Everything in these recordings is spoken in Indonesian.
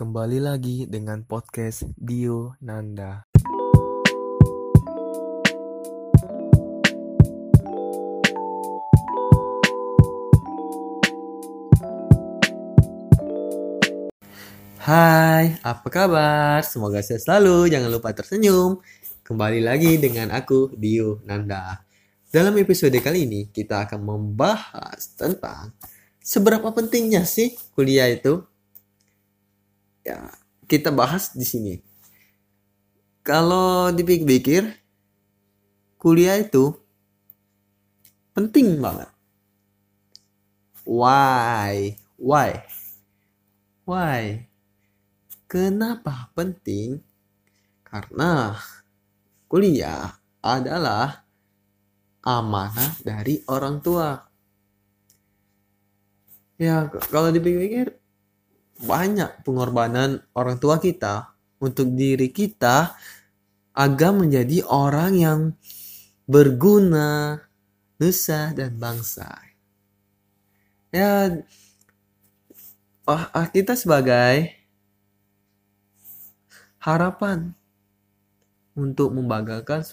Kembali lagi dengan podcast Dio Nanda. Hai, apa kabar? Semoga sehat selalu, jangan lupa tersenyum. Kembali lagi dengan aku, Dio Nanda. Dalam episode kali ini, kita akan membahas tentang seberapa pentingnya sih kuliah itu. Ya, kita bahas di sini. Kalau dipikir-pikir, kuliah itu penting banget. Why? Why? Why? Kenapa penting? Karena kuliah adalah amanah dari orang tua. Ya, kalau dipikir-pikir banyak pengorbanan orang tua kita untuk diri kita agar menjadi orang yang berguna nusa dan bangsa. Ya, oh, kita sebagai harapan untuk membanggakan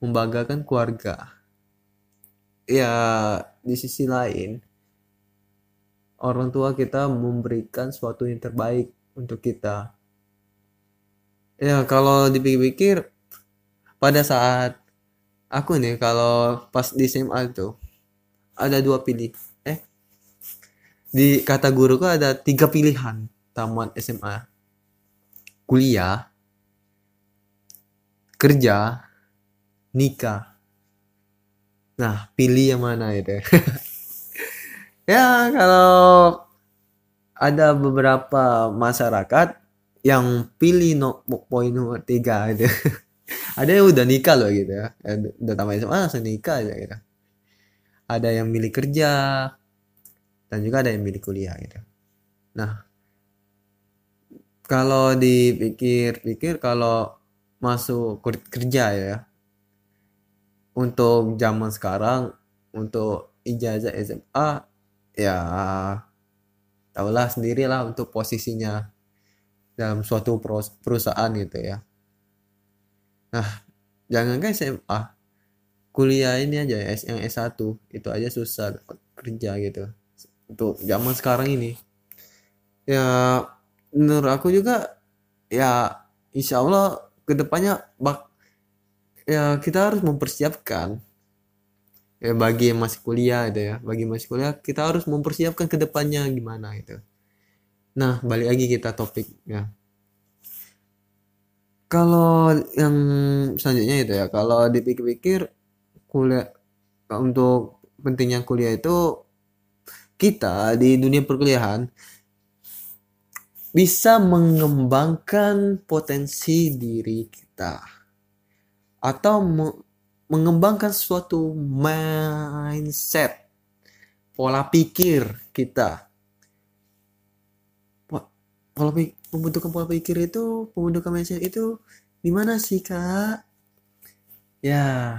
membanggakan keluarga. Ya, di sisi lain orang tua kita memberikan sesuatu yang terbaik untuk kita. Ya, kalau dipikir-pikir pada saat aku nih kalau pas di SMA itu ada dua pilih. Eh, di kata guruku ada tiga pilihan tamat SMA. Kuliah, kerja, nikah. Nah, pilih yang mana itu? ya, kalau ada beberapa masyarakat yang pilih no, poin nomor tiga itu. ada yang udah nikah loh gitu ya. Udah tamat SMA langsung nikah aja gitu. Ada yang milih kerja dan juga ada yang milih kuliah gitu. Nah, kalau dipikir-pikir kalau masuk kerja ya untuk zaman sekarang untuk ijazah SMA ya tahulah sendirilah untuk posisinya dalam suatu perusahaan gitu ya. Nah jangan kan SMA kuliah ini aja ya yang S1 itu aja susah kerja gitu. Untuk zaman sekarang ini. Ya menurut aku juga ya insya Allah ke depannya bak ya kita harus mempersiapkan ya bagi yang masih kuliah itu ya. Bagi masih kuliah kita harus mempersiapkan ke depannya gimana itu nah balik lagi kita topik ya. Kalau yang selanjutnya itu ya kalau dipikir-pikir kuliah untuk pentingnya kuliah itu kita di dunia perkuliahan bisa mengembangkan potensi diri kita. Atau mengembangkan suatu mindset pola pikir kita. Pola pikir, pembentukan pola pikir itu pembentukan mindset itu gimana sih kak? Ya.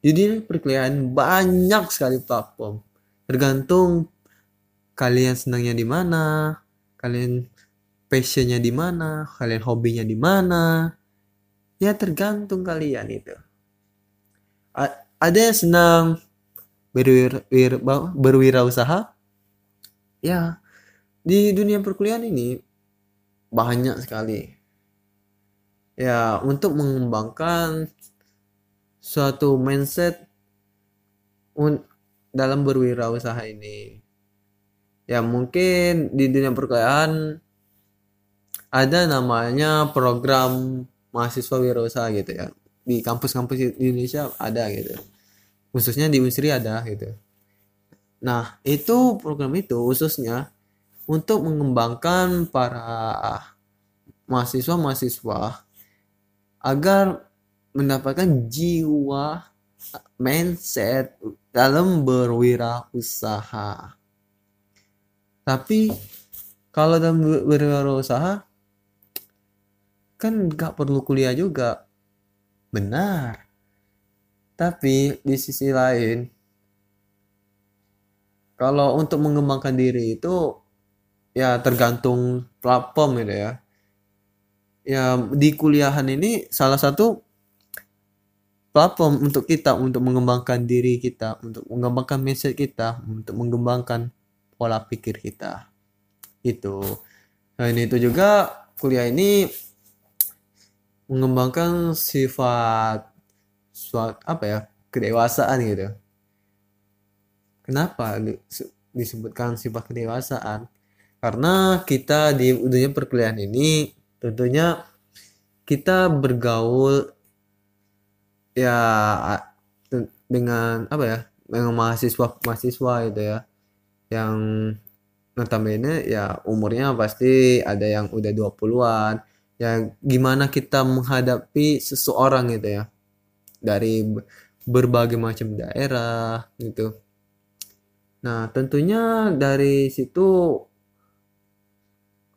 Jadi perkuliahan banyak sekali platform. Tergantung kalian senangnya di mana kalian passionnya di mana kalian hobinya di mana ya tergantung kalian itu. A ada yang senang berwir, wir, berwirausaha? Ya di dunia perkuliahan ini banyak sekali. Ya untuk mengembangkan suatu mindset dalam berwirausaha ini. Ya mungkin di dunia perkuliahan ada namanya program mahasiswa wirausaha gitu ya. Di kampus-kampus Indonesia ada gitu. Khususnya di Unsri ada gitu. Nah itu program itu khususnya untuk mengembangkan para mahasiswa-mahasiswa agar mendapatkan jiwa mindset dalam berwirausaha. Tapi kalau dalam berwirausaha kan nggak perlu kuliah juga. Benar. Tapi di sisi lain kalau untuk mengembangkan diri itu ya tergantung platform gitu ya. Ya di kuliahan ini salah satu platform untuk kita untuk mengembangkan diri kita untuk mengembangkan mindset kita untuk mengembangkan pola pikir kita. Itu selain itu juga kuliah ini mengembangkan sifat suat apa ya kedewasaan gitu. Kenapa disebutkan sifat kedewasaan? Karena kita di dunia perkuliahan ini tentunya kita bergaul ya dengan apa ya dengan mahasiswa mahasiswa itu ya. Yang notabene ya umurnya pasti ada yang udah 20-an ya gimana kita menghadapi seseorang gitu ya. Dari berbagai macam daerah gitu. Nah tentunya dari situ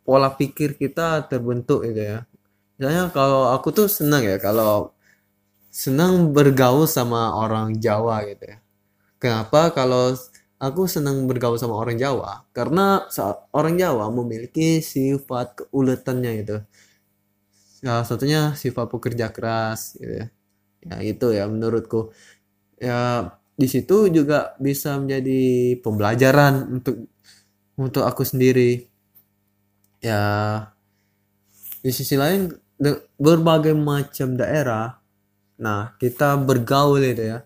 pola pikir kita terbentuk gitu ya. Misalnya kalau aku tuh senang ya kalau senang bergaul sama orang Jawa gitu ya. Kenapa? Kalau aku senang bergaul sama orang Jawa karena orang Jawa memiliki sifat keuletannya itu salah satunya sifat pekerja keras gitu ya. Ya itu ya menurutku. Ya di situ juga bisa menjadi pembelajaran untuk untuk aku sendiri. Ya di sisi lain berbagai macam daerah nah kita bergaul itu ya.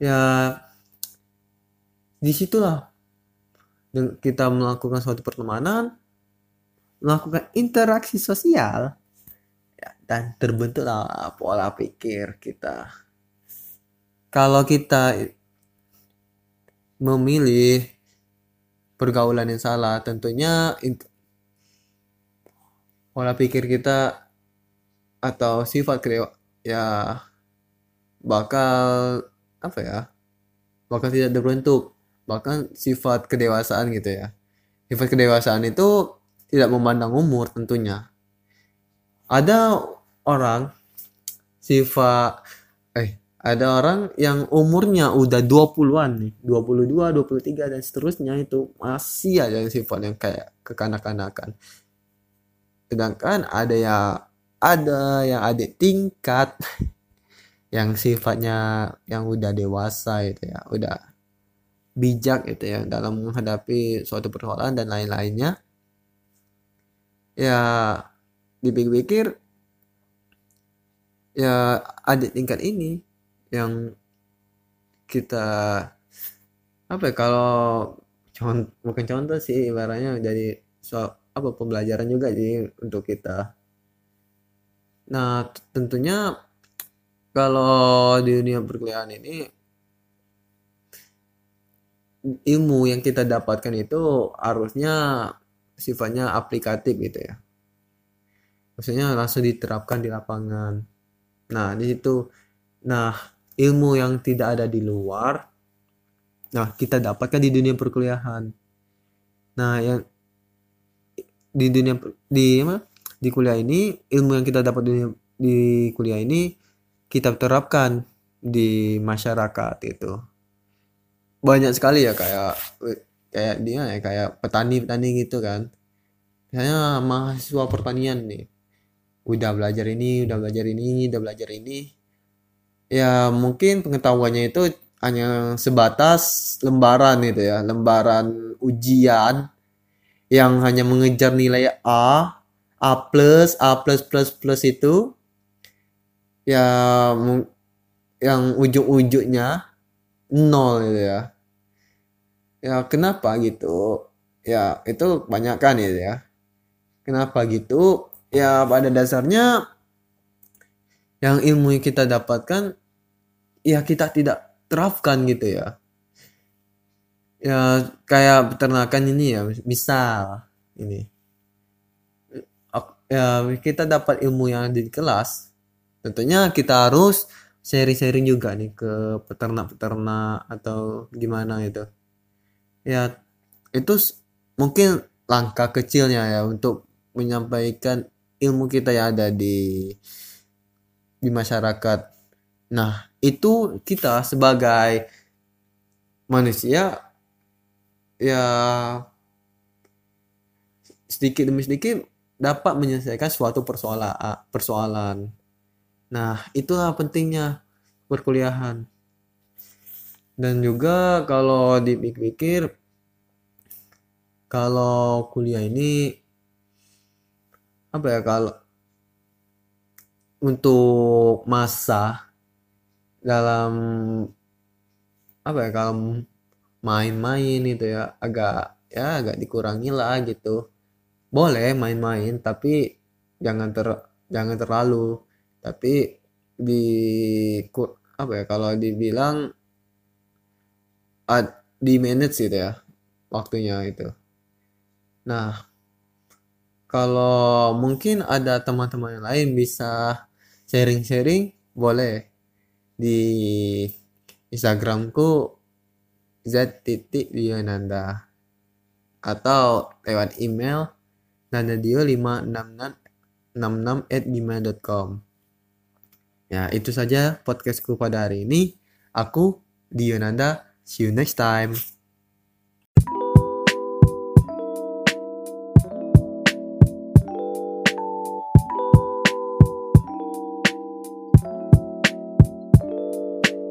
Ya di situlah kita melakukan suatu pertemanan melakukan interaksi sosial dan terbentuklah pola pikir kita. Kalau kita memilih pergaulan yang salah tentunya pola pikir kita atau sifat kreatif ya bakal apa ya bakal tidak terbentuk. Bahkan sifat kedewasaan gitu ya. Sifat kedewasaan itu tidak memandang umur tentunya. Ada orang sifat eh ada orang yang umurnya udah 20-an nih 22, 23 dan seterusnya itu masih ada sifat yang kayak kekanak-kanakan. Sedangkan ada yang ada yang adik tingkat yang sifatnya yang udah dewasa itu ya udah bijak itu ya dalam menghadapi suatu persoalan dan lain-lainnya. Ya dipikir-pikir ya adik tingkat ini yang kita apa ya kalau contoh bukan contoh sih ibaratnya jadi soal apa pembelajaran juga sih untuk kita. Nah tentunya kalau di dunia perkuliahan ini ilmu yang kita dapatkan itu harusnya sifatnya aplikatif gitu ya. Maksudnya langsung diterapkan di lapangan nah di situ nah ilmu yang tidak ada di luar nah kita dapatkan di dunia perkuliahan. Nah yang di dunia di apa? Di kuliah ini ilmu yang kita dapat di, di kuliah ini kita terapkan di masyarakat itu. Banyak sekali ya kayak kayak dia ya kayak petani petani gitu kan. Misalnya mahasiswa pertanian nih udah belajar ini udah belajar ini udah belajar ini ya mungkin pengetahuannya itu hanya sebatas lembaran itu ya lembaran ujian yang hanya mengejar nilai A, A plus, A plus plus plus itu ya yang ujung-ujungnya nol gitu ya. Ya kenapa gitu? Ya itu banyak kan ya. Kenapa gitu? Ya pada dasarnya yang ilmu yang kita dapatkan ya kita tidak terapkan gitu ya. Ya kayak peternakan ini ya misal ini. Ya kita dapat ilmu yang di kelas. Tentunya kita harus sharing-sharing juga nih ke peternak-peternak atau gimana itu ya itu mungkin langkah kecilnya ya untuk menyampaikan ilmu kita yang ada di di masyarakat. Nah itu kita sebagai manusia ya sedikit demi sedikit dapat menyelesaikan suatu persoalan persoalan. Nah itulah pentingnya perkuliahan. Dan juga kalau dipikir-pikir kalau kuliah ini apa ya kalau untuk masa dalam apa ya kalau main-main itu ya agak ya agak dikurangi lah gitu. Boleh main-main tapi jangan ter jangan terlalu. Tapi di apa ya kalau dibilang di manage gitu ya waktunya itu. Nah kalau mungkin ada teman-teman yang lain bisa sharing-sharing boleh. Di Instagramku z Dionanda atau lewat email nanadio 566 at gmail.com ya itu saja podcastku pada hari ini. Aku Dionanda see you next time